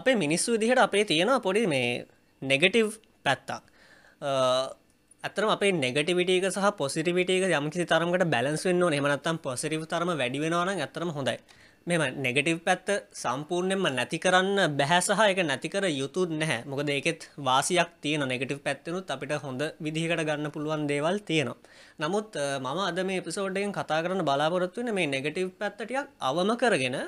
අපේ මිනිස්සු විදිහට අපේ තියෙනවා පොඩි මේ නෙගටව් පැත්තක්. ඇතරම අපේ නෙගටිවිටක සහ පොසිටිවිටක යමකිසි තරමට බැලන්ස් වෙන්න නෙමනත්තම් පොසිටිව් තරම වැඩිවෙනවාන ඇතරම හොඳයි. මෙම නෙගටිව් පැත්ත සම්පූර්ණයෙන්ම නැති කරන්න බැහැ සහ එක නැතිකර යුතුත් නැහැ. මොකද ඒකෙත් වාසියක් තියෙන නෙගටිව් පැත්තනුත් අපිට හොඳ විදිහකට ගන්න පුළුවන් දේවල් තියෙනවා. නමුත් මම අද මේ පිසෝඩ්ඩෙන් කතා කරන්න බලාපොරොත්තුවන මේ නෙගටිව් පැත්තටියක් අවම කරගෙන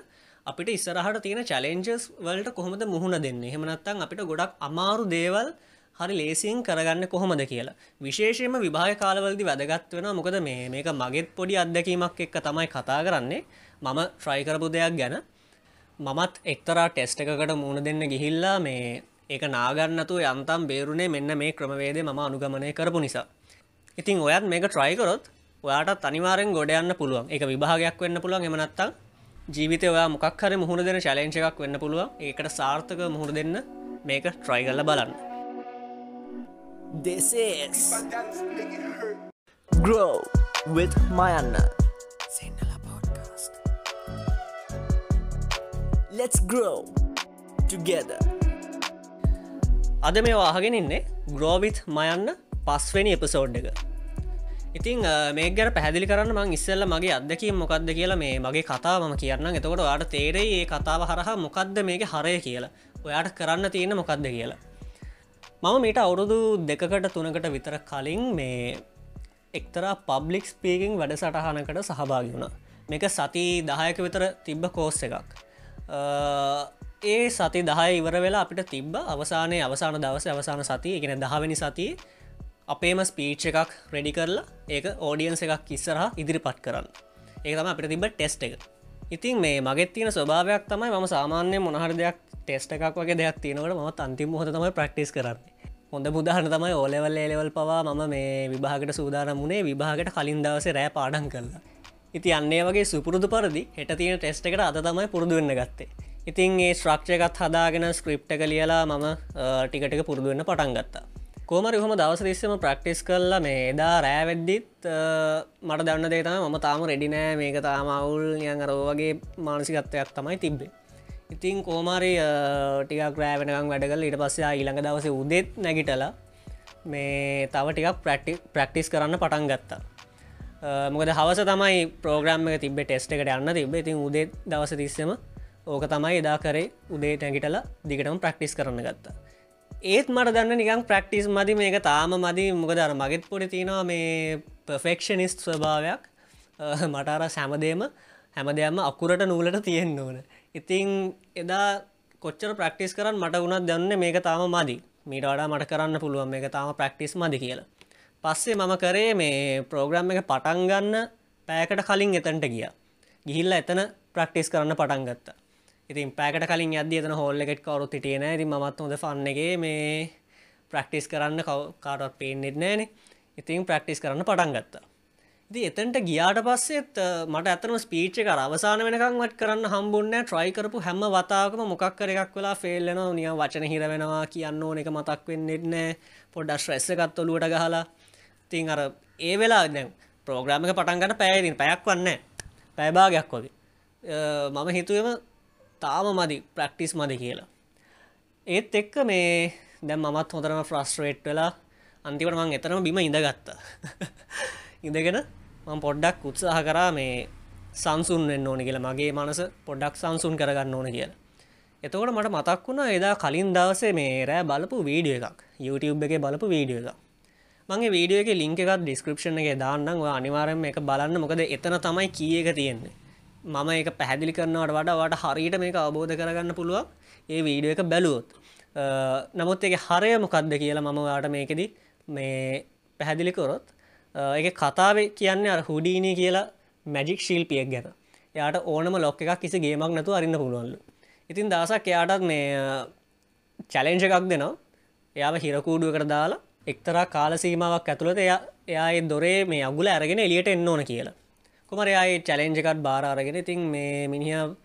අපිට ඉස්සරහට තියෙන චලෙන්ජස් වලට කොහොමද මුහුණ දෙන්න? හෙමනත්තන් අපිට ගොඩක් අමාරු දේවල් හරි ලේසින් කරගන්න කොහොමද කියලා. විශේෂයම විභාග කාලවලදි වැදගත් වෙන මොකද මේ මේක මගෙත් පොඩි අත්දැකීමක් එක්ක තමයි කතා කරන්නේ. මම ට්‍රයිකරපු දෙයක් ගැන. මමත් එක්තරා ටෙස්ට එකකට මුණ දෙන්න ගිහිල්ලා මේ ඒක නාගන්නතු යන්තම් බේරුණේ මෙන්න මේ ක්‍රමවේදේ මම අනුගමනය කරපු නිසා. ඉතින් ඔයත් මේක ට්‍රයිකරොත් ඔයාට අනිවාරෙන් ගොඩ යන්න පුළුවන්. එක විභාගයක් වෙන්න පුළුවන්. එමනත්තා ජීවිතය ඔයා මොකක් හරි මුහුණ දෙන චලෙන්ච එකක් වෙන්න පුළුවන් ඒකට සාර්ථක මුහුණ දෙන්න මේක ට්‍රයි කල්ල බලන්න This is Grow with Mayanna. Sinhala podcast. Let's grow together. අද මේ වාහගෙන ඉන්නේ ග්‍රෝවිත් මයන්න පස්වෙනි එපසෝඩ් එක ඉතින් මේ ගැන පැදිලි කරන්න මං ඉස්සල්ල මගේ අදකින් මොකක්ද කියලා මේ මගේ කතා ම කියන්න එතකොට වාට තේරේ ඒ කතාව හරහා මොකක්ද මේක හරය කියලා. ඔයාට කරන්න තියෙන මොකක්ද කියලා. මම මීට අවුරුදු දෙකකට තුනකට විතර කලින් මේ එක්තරා පබ්ලික් ස්පීකින් වැඩ සටහනකට සහභාගි වුණ. මේක සති දහයක විතර තිබ්බ කෝස්ස එකක්. ඒ සති දහය ඉවර වෙලා අපිට තිබ්බ අවසානය අවසාන දවස අවසාන සති එකෙන දහවැනි සති අපේම ස්පීච් එකක් රෙඩි කරලා ඒක ඕඩියන්ස එකක් ඉස්සරහ ඉදිරිපත් කරන්න. ඒ තම අපිට තිබ ටෙස්ට එක. ඉතින් මේ මගෙත් තියෙන ස්වභාවයක් තමයි ම සාමාන්‍ය මොනහර දෙයක් ටෙස්ට එකක් වගේ දෙයක් තියෙනවට ම අන්තිම හොත තමයි ප්‍රක්ටිස් කරන්නේ. හොඳ බුදාහන තමයි ඕලෙවල් ඒලෙවල් පවා මම මේ විභාගට සූදානම් වුණේ විභාගට කලින් දවසේ රෑ පාඩන් කරලා. ඉති අන්නේ වගේ සුපුරුදු පරදි හෙට තියෙන ටෙස්ට එකට අද තමයි පුරදු වෙන්න ගත්තේ. ඉතින් ඒ ශ්‍රක්ෂයකත් හදාගෙන ස්ක්‍රිප්ට එක ලියලා මම ටිකටක පුරදුවෙන්න පටන් ගත්තා. කෝමරි හොම දවස තිස්සම ප්‍රක්ටිස් කරලා මේ එදා රෑවෙද්දිත් මට දන්න දේතම මම තාම රෙඩිනෑ මේක තාම අවුල් නියන් අරෝ වගේ මානසිකත්වයක් තමයි තිබ්බේ. ඉතින් කෝමාරි ටිකක් රෑවෙනකම් වැඩකල් ඊට පස්සේ ඊළඟ දවස උදෙත් නැගිටලා මේ තව ටිකක් ප්‍රක්ටි ප්‍රක්ටිස් කරන්න පටන් ගත්තා. මොකද හවස තමයි ප්‍රෝග්‍රම් එක තිබ ටෙස්ට එකට යන්න තිබ ඉතින් උදේ දවස තිස්සම ඕක තමයි එදා කරේ. උදේ නැගිටලා දිගටම ප්‍රක්ටිස් කරන්න ගත්තා. ඒත් මට දන්න නිකං ප්‍රක්ටිස් මදි මේක තාම මදි. මොකදර මගෙත් පොඩි තියෙනවා මේ පෆෙක්ෂනිස්් ස්වභාවයක්. මටර සැමදේම හැම දෙයක්ම අකුරට නූලට තියෙන්න්න ඕන. ඉතිං එදා කොච්චර ප්‍රක්ටිස් කරන්න මට වුණත් දන්න මේක තාම මදි. මීට වඩා මට කරන්න පුළුවන් මේක තාම ප්‍රක්ටිස් මදි කියලා. පස්සේ මම කරේ මේ ප්‍රෝග්‍රම් එක පටන් ගන්න පෑකට කලින් එතන්ට ගිය. ගිහිල්ල එතන ප්‍රක්ටිස් කරන්න පටන් ගත්තා. ඉතින් පැකට කලින් අද එතන හෝල්ල එකෙට කවරුත් හිටියන ඉති මත් හොඳ ෆන්නගේ මේ ප්‍රක්ටිස් කරන්න කාටත් පේනෙත් නෑන. ඉතින් ප්‍රක්ටිස් කරන්න පටන් ගත්තා. ඉති එතන්ට ගියාට පස්සෙත් මට ඇතම ස්පීච් එක අවසාන වෙනකංවත් කරන්න හම්බුන්න ට්‍රයි කරපු හැම වතාවකම මොකක් එකක් වෙලා ෆෙල්ලන නිය වචන හිර වෙනවා කියන්න ඕන එක මතක් වෙන්නෙත් නෑ. පොඩ්ඩස් ශ්‍රෙස්ස එකත් ඔලුවට ගහලා. තින් අර ඒ වෙලා දැන් ප්‍රෝග්‍රාම එක පටන්ගන්න පැයදින් පැයක් වන්න පැයභාගයක් කොද මම හිතුවම තාම මදි ප්‍රක්ටිස් මද කියලා. ඒත් එක්ක මේ දැම් මත් හොතරම ෆ්‍රස්ට්‍රේට් වෙලා අන්තිවට මං එතරම බිම ඉඳගත්තා. ඉඳගෙන මං පොඩ්ඩක් උත්සාහ කරා මේ සංසුන් වෙන්න ඕන කියලා මගේ මනස පොඩ්ඩක් සංසුන් කරගන්න ඕන කියලා. එතකොට මට මතක් වුණා එදා කලින් දවසේ මේ රෑ බලපු වීඩිය එකක් YouTube එක බලපු වීඩිය එක මගේ වීඩියෝ එක ලිංක එකක් ඩිස්ක්‍රපෂන එක දාන්නම්. අනිවාරම එක බලන්න. මොකද එතන තමයි කිය එක තියෙන්නේ. මම ඒක පැහැදිලි කරනවට වඩා වට හරියට මේක අවබෝධ කරගන්න පුළුවන් ඒ වීඩියෝ එක බැලුවොත්. නමුත් එක හරය මොකක්ද කියලා මම වාට මේකෙද මේ පැහැදිලිකොරොත් එක කතාව කියන්න අර හුඩීනී කියලා මැජික් ශිල්පියක් ගැන. යාට ඕනම ලොක් එකක් කිසි ගේමක් නැතු අරන්න පුළුවන්ලු. ඉතින් දසක් එයාටත් මේ චලෙන්ජ එකක් දෙනවා. එයාව හිරකූඩුවකට දාලා එක්තරා කාලසීමාවක් ඇතුළට එයා එයා දොරේ මේ අගුල ඇරගෙන එලියට එන්න ඕන කියලා. කුමරයායි චලෙන්ජකත් බාරගෙන ඉතින් මේ මිනිහ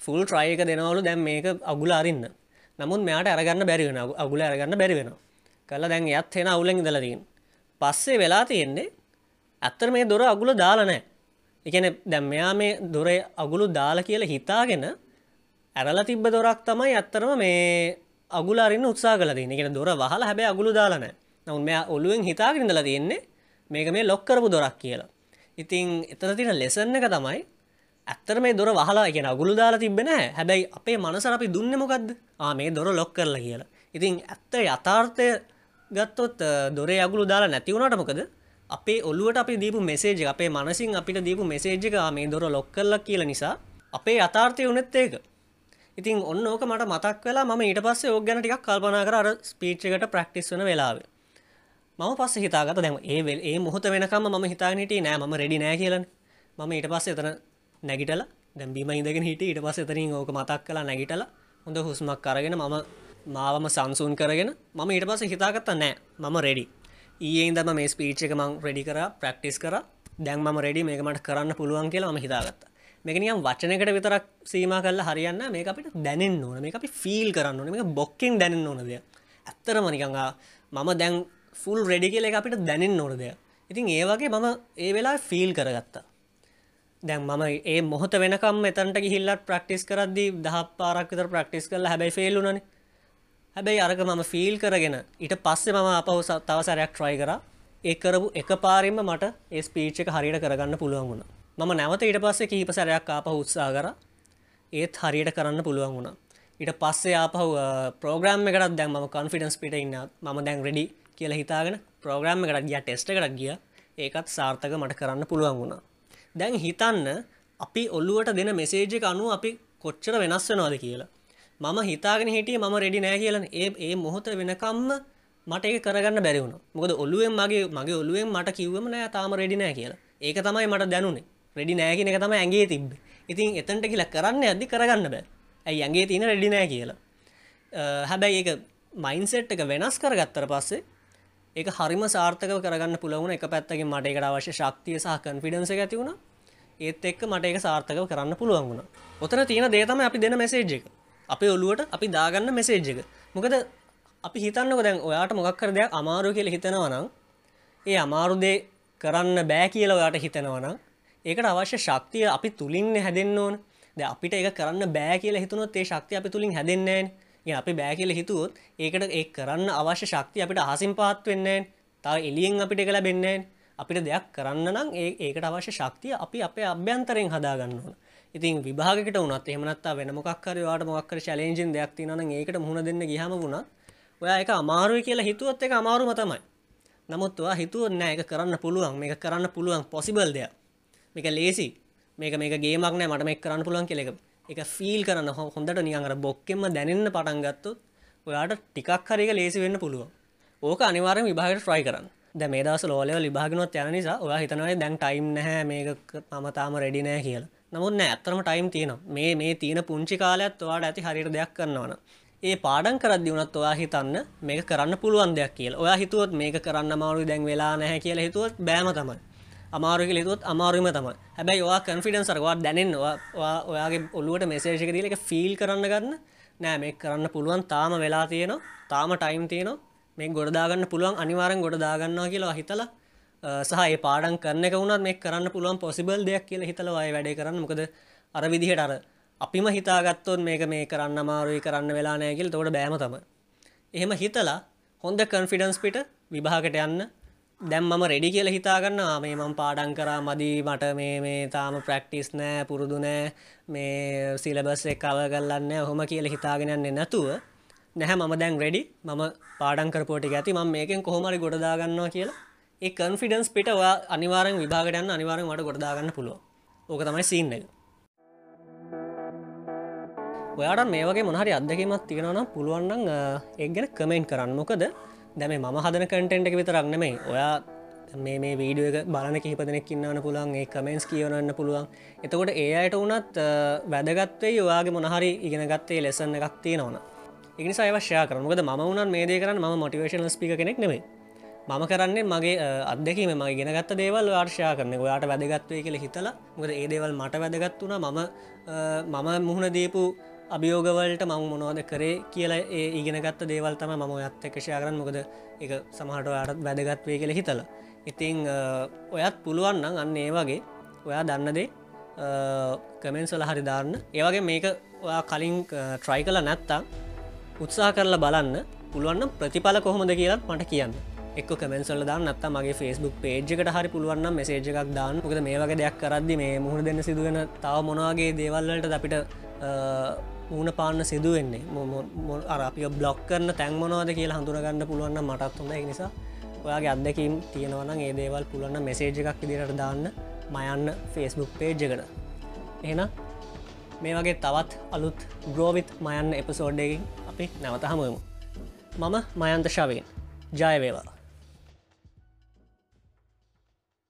ෆුල් ට්‍රයික දෙනවලු දැම් මේක අගුල අරන්න. නමුත් මෙයාට අරගන්න බැරිවෙන අගුල අරගන්න බැරිවෙන කල දැන් යත් එෙන අවුලෙන් දලදීන් පස්සේ වෙලා තියෙන්නේ ඇත්තර මේ දොර අගුල දාලනෑ එකන දැම් මෙයා මේ දොර අගුලු දාල කියලා හිතාගෙන ඇරලා තිබ්බ දොරක් තමයි ඇත්තරම මේ අගුලාරන්න උත්සා කල තින එක දොර වහල හැබැ අගුළු දාලන නවුන් මෙයා ඔලුවෙන් හිතාගෙනදල තියෙන්නේ මේක මේ ලොක්කරපු දොරක් කියලා. ඉතිං එතන තින ලෙසන්න එක තමයි ඇත්තර මේ දොර වහලා කියෙන අගුළු දාලා තිබෙන හැබැයි අපේ මනසර අපි දුන්න මොකක්ද ආ මේ දොර ලොක් කරලා කියලා. ඉතින් ඇත්ත යථාර්ථය ගත්තොත් දොරේ අගුළු දාලා නැතිවුණට මොකද? අපේ ඔල්ලුවට අපි දීපු මෙසේජ අපේ මනසින් අපිට දීපු මෙසේජ්ක මේ දොර ලොක් කරලා කියල නිසා අපේ අතාර්ථය වනෙත් ඒක. ඉතින් ඔන්න ඕක මට මතක් වෙලා ම ඊට පස්සේ ඕක් ගැන ටිකක් කල්පනා කර. ස්පීච්චකට ප්‍රක්ටිස් වන වෙලාවේ. මම පස්ස හිතාගත දැම ඒ ඒ මොහොත වෙනකම ම හිතානට නෑ ම රෙඩි නෑ කියලන. මම ඊට පස්ස එතන නැගිටල දැම්බීම ඉඳගෙන හිට ඊට පස්ස එතරින් ඕක මතක් කලා නැගිටල හොඳ හුස්මක් කරගෙන මම මාවම සංසූන් කරගෙන මම ඊට පස්ස හිතාගත්ත නෑ මම රෙඩි ඒ දම මේ ස්පීච් එක මං රෙඩි කර ප්‍රක්ටිස් කර. දැන් ම රෙඩි මේක මට කරන්න පුළුවන් කියලා ම හිතාගත්ත. මේකනියම් වචනකට විතරක් සීම කල්ල හරියන්න මේ අපිට දැනෙන් ඕන. මේ අපි ෆිල් කරන්න ඕන. මේ බොක්කින් දැනෙන් ඕනද ඇත්තර මනිකඟා මම දැන් ෆුල් රෙඩි කියල එක අපිට දැනෙන් ඕනද ඉතින් ඒ වගේ මම ඒ වෙලා ෆිල් කරගත්තා. දැන් මම ඒ මොහොත වෙනකම් එතන්ට හිල්ලත් ප්‍රක්ටිස් කරද්දී දහ පාරක් විතර ප්‍රක්ටිස් කරල හැබැයි ෆෙල්ලුනනේ හැබැයි අරක මම ෆිල් කරගෙන ඊට පස්සේ මම අපහු තවසරයක් ට්‍රයි කර. ඒ කරපු එක පාරින්ම මට ඒ ස්පීච් එක හරියට කරගන්න පුළුවන් වුණ. මම නැවත ඊට පස්සේ කීප සැරයක් ආපහු උත්සා කර. ඒත් හරියට කරන්න පුළුවන් වුණා. ඊට පස්සේ ආපහු ප්‍රෝග්‍රම් එකටත් දැන් ම කොන්ෆිඩන්ස් පිට ඉන්න. ම දැන් රෙඩි කියල හිතාගෙන ප්‍රෝග්‍රම් එකට ගිය ටෙස්ට එකටක් ගිය. ඒකත් සාර්ථක මට කරන්න පුළුවන් වුණා. දැන් හිතන්න අපි ඔල්ලුවට දෙන මෙසේජ් එක අනුව අපි කොච්චර වෙනස් වෙනවාද කියලා. මම හිතාගෙන හිටිය මම රෙඩි නෑ කියලන. ඒ ඒ මොහොත වෙනකම්ම මට ඒ කරගන්න බැරිවුණ මොකද ඔල්ලුවෙන් මගේ මගේ ඔල්ලුවෙන් මට කිව්වම නෑ තාම රෙඩි නෑ කියලා. ඒක තමයි මට දැනුනේ. රෙඩි නෑගෙන එක තම ඇගේ තිබ්බ. ඉතින් එතන්ට කියලා කරන්න ඇදදි කරගන්න බෑ. ඇයි ඇගේ තියෙන රෙඩි නෑ කියලා. හැබැයි ඒක මයින්සෙට් එක වෙනස් කරගත්තර පස්සේ ඒක හරිම සාර්ථක කරගන්න පුළවුණ එක පැත්තකින් මට එකට අවශ්‍ය ශක්තිය සහ කන්ෆිඩන්ස ඇති වුණ. ඒත් එක්ක මට එක සාර්ථක කරන්න පුළුවන් වුණ. ඔතන තියෙන දේතම අපි දෙන මෙසේජ් එක. අපේ ඔලුවට අපි දාගන්න මෙසේජ් එක. මොකද අපි හිතන්නක දැන් ඔයාට මොකක්කර දෙයක් අමාරු කියල හිතනවනම් ඒ අමාරුදේ කරන්න බෑ කියල ඔයාට හිතනවනම් ඒකට අවශ්‍ය ශක්තිය අපි තුළින්න හැදෙන්න්න ඕන. ද අපිට ඒ කරන්න බෑ කියල හිතුනොත් ඒ ශක්තිය අපි තුළින් හැදෙන්නේන් අපි බෑ කියල හිතුවොත් ඒකට ඒ කරන්න අවශ්‍ය ශක්තිය අපිට අහසින් පාත් වෙන්නේ තව එලියෙන් අපිට කළ බෙන්නේ අපිට දෙයක් කරන්න නම් ඒ ඒකට අවශ්‍ය ශක්තිය අපි අපේ අභ්‍යන්තරෙන් හදාගන්න ඕන. ඉතින් විභාගකට වනත් එහමනත්තා වෙන මොක්කර වාට මොක්කර චලෙන්ජින් දෙයක් තින ඒකට මුහුණ දෙන්න ගහම වුණා ඔයා එක අමාරුව කියලා හිතුවත් එක අමාරුම තමයි. නමුත්වා හිතුව නෑ එක කරන්න පුළුවන්. මේක කරන්න පුළුවන් පොසිබල් දෙයක්. මේක ලේසි මේක මේක ගේමක් නෑ. මට මේ කරන්න පුළුවන් කෙලෙක එක ෆිල් කරන්න හොඳට නියඟර බොක්කෙම දැනන්න පටන්ගත්තු ඔයාට ටිකක් හරික ලේසි වෙන්න පුළුවන්. ඕක අනිවාරම විභාගට ට්‍රයි කරන්න. ද මේ දස ලෝලව ලිභාගනොත් යන නිසා ඔයා හිතනවයි දැන් ටයිම් නැහැ මේක මම තාම රෙඩි නෑ කියලා. නමුත් ඇත්තම ටයිම් තියෙන මේ මේ තියෙන පුංචි කාලයක් ඔයාට ඇති හරිට දෙයක් කරන්නවන ඒ පාඩන් කරදදි වනත් ඔයා හිතන්න මේක කරන්න පුළුවන් දෙයක් කියල. ඔයා හිතුවත් මේක කරන්න මාරු දැන් වෙලා නැහැ කියලා හිතුවත් බෑම තමයි. අමාරුක ලිතුත් අමාරුම තම හැබැයි වා කන්ෆිඩන් සරවා දැනෙන්වා ඔයාගේ ඔල්ලුවට මෙසේෂක දීල එක ෆිල් කරන්න ගන්න. නෑ මේ කරන්න පුළුවන්. තාම වෙලා තියෙනවා. තාම ටයිම් තියෙනවා. මේ ගොඩදාගන්න පුළුවන්. අනිවාරෙන් ගොඩදාගන්නවා කියලා හිතලා සහ ඒ පාඩන් කරන්න එක වුණත් මේ කරන්න පුළුවන් පොසිබල් දෙයක් කියලා හිතලවාය වැඩේ කරන්න. මොකද අර විදිහට අර අපිම හිතාගත්තොත් මේක මේ කරන්න අමාරුයි කරන්න වෙලා නෑගල් තොට බෑම තම එහෙම හිතලා හොඳ කන්ෆිඩන්ස් පිට විභාගට යන්න දැම් මම රෙඩි කියල හිතාගන්න මේ මම පාඩන් කරා මදී මට මේ මේ තාම ප්‍රක්ටිස් නෑ පුරුදු නෑ. මේ සිලබස් එක් කව කරලන්න හොම කියල හිතාගෙනන්නේ නැතුව නැහැ. මම දැන් රෙඩි මම පාඩංකර පෝටි ඇති. ම මේකෙන් කොහොමරි ගොඩදාගන්නවා කියලා. ඒ කන්ෆිඩන්ස් පිට අනිවාරෙන් විභාගටයන්න අනිවාරෙන් මට ගොඩදාගන්න පුළුව ඕක තමයි සින්න එක. ඔයාට මේ වගේ මොහරි අදකීමත් තියෙනවනම් පුළුවන්න්න එක් ගැන කමෙන්ට් කරන්න. මොකද දැම ම හදන කටෙන්ට් එක විතරක් නෙමයි. ඔයා මේ මේ වීඩිය එක බලන කිහිපදනෙක් ඉන්නවන පුළුවන් ඒ කමෙන්ස් කියවනන්න පුළුවන්. එතකොට ඒ අයට වනත් වැදගත්වේ ඔයාගේ මොනහරි ඉගෙන ගත්තේ ලෙසන්න එකක් තියෙනවන ඉනිසා අවශ්‍ය කරනකද ම වුණන් මේ දේ කරන්න ම මොටිවේශන ස්පික කෙනෙක් නෙමේ මම කරන්නේ මගේ අදකීම මගේ ගෙනගත්ත දේවල් ආර්ශා කරන ඔයාට වැදගත්වය කියල හිතලා. මොකද ඒ දේවල් මට වැදගත් වුණ. මම මම මුහුණ දීපු අභියෝගවලට මං මොනවද කරේ කියලා ඒ ඉගෙනගත්ත දේවල් තම ම ඇත්ත එකෂය කරන්න. මොකද එක සමහට අයටත් වැදගත්වය කියල හිතල. ඉතිං ඔයත් පුළුවන්නම් අන්න ඒ වගේ ඔයා දන්න දේ කමෙන්ස්වල හරි දාන්න. ඒවගේ මේක ඔයා කලින් ට්‍රයි කල නැත්තා උත්සාහ කරලා බලන්න පුළුවන්න ප්‍රතිඵල කොහොමද කියලත් මට කියන්න. එක් කමෙන්සල්ල දාන්න නත්ත මගේ ෆස්බුක් පේජ්කට හරි පුළුවන්න මෙසේජ එකක් දාන්න. ොකද මේ වගේ දෙයක් කරද්දි මේ මුහුණ දෙන්න සිදුවෙන තව මොනවාගේ දේවල්වලට අපිට මූුණ පාන්න සිදුවෙන්නේ අරපිය බ්ලොක් කරන තැන්මනවාද කියලා හඳුරගන්න පුළුවන්න මටත් හොඳ නිසා ඔයාගේ අදකින් තියෙනවන ඒ දේවල් පුළුවන්න මෙසේජ එකක් ඉදිරට දාන්න. මයන්න ෆස්බුක් පේජ්ජකට එන මේ වගේ තවත් අලුත් ග්‍රෝවිත් මයන්න එපසෝඩ්ඩකින් අපි නැවත හමුවමු මම මයන්ත ශවයෙන්. ජයවේවා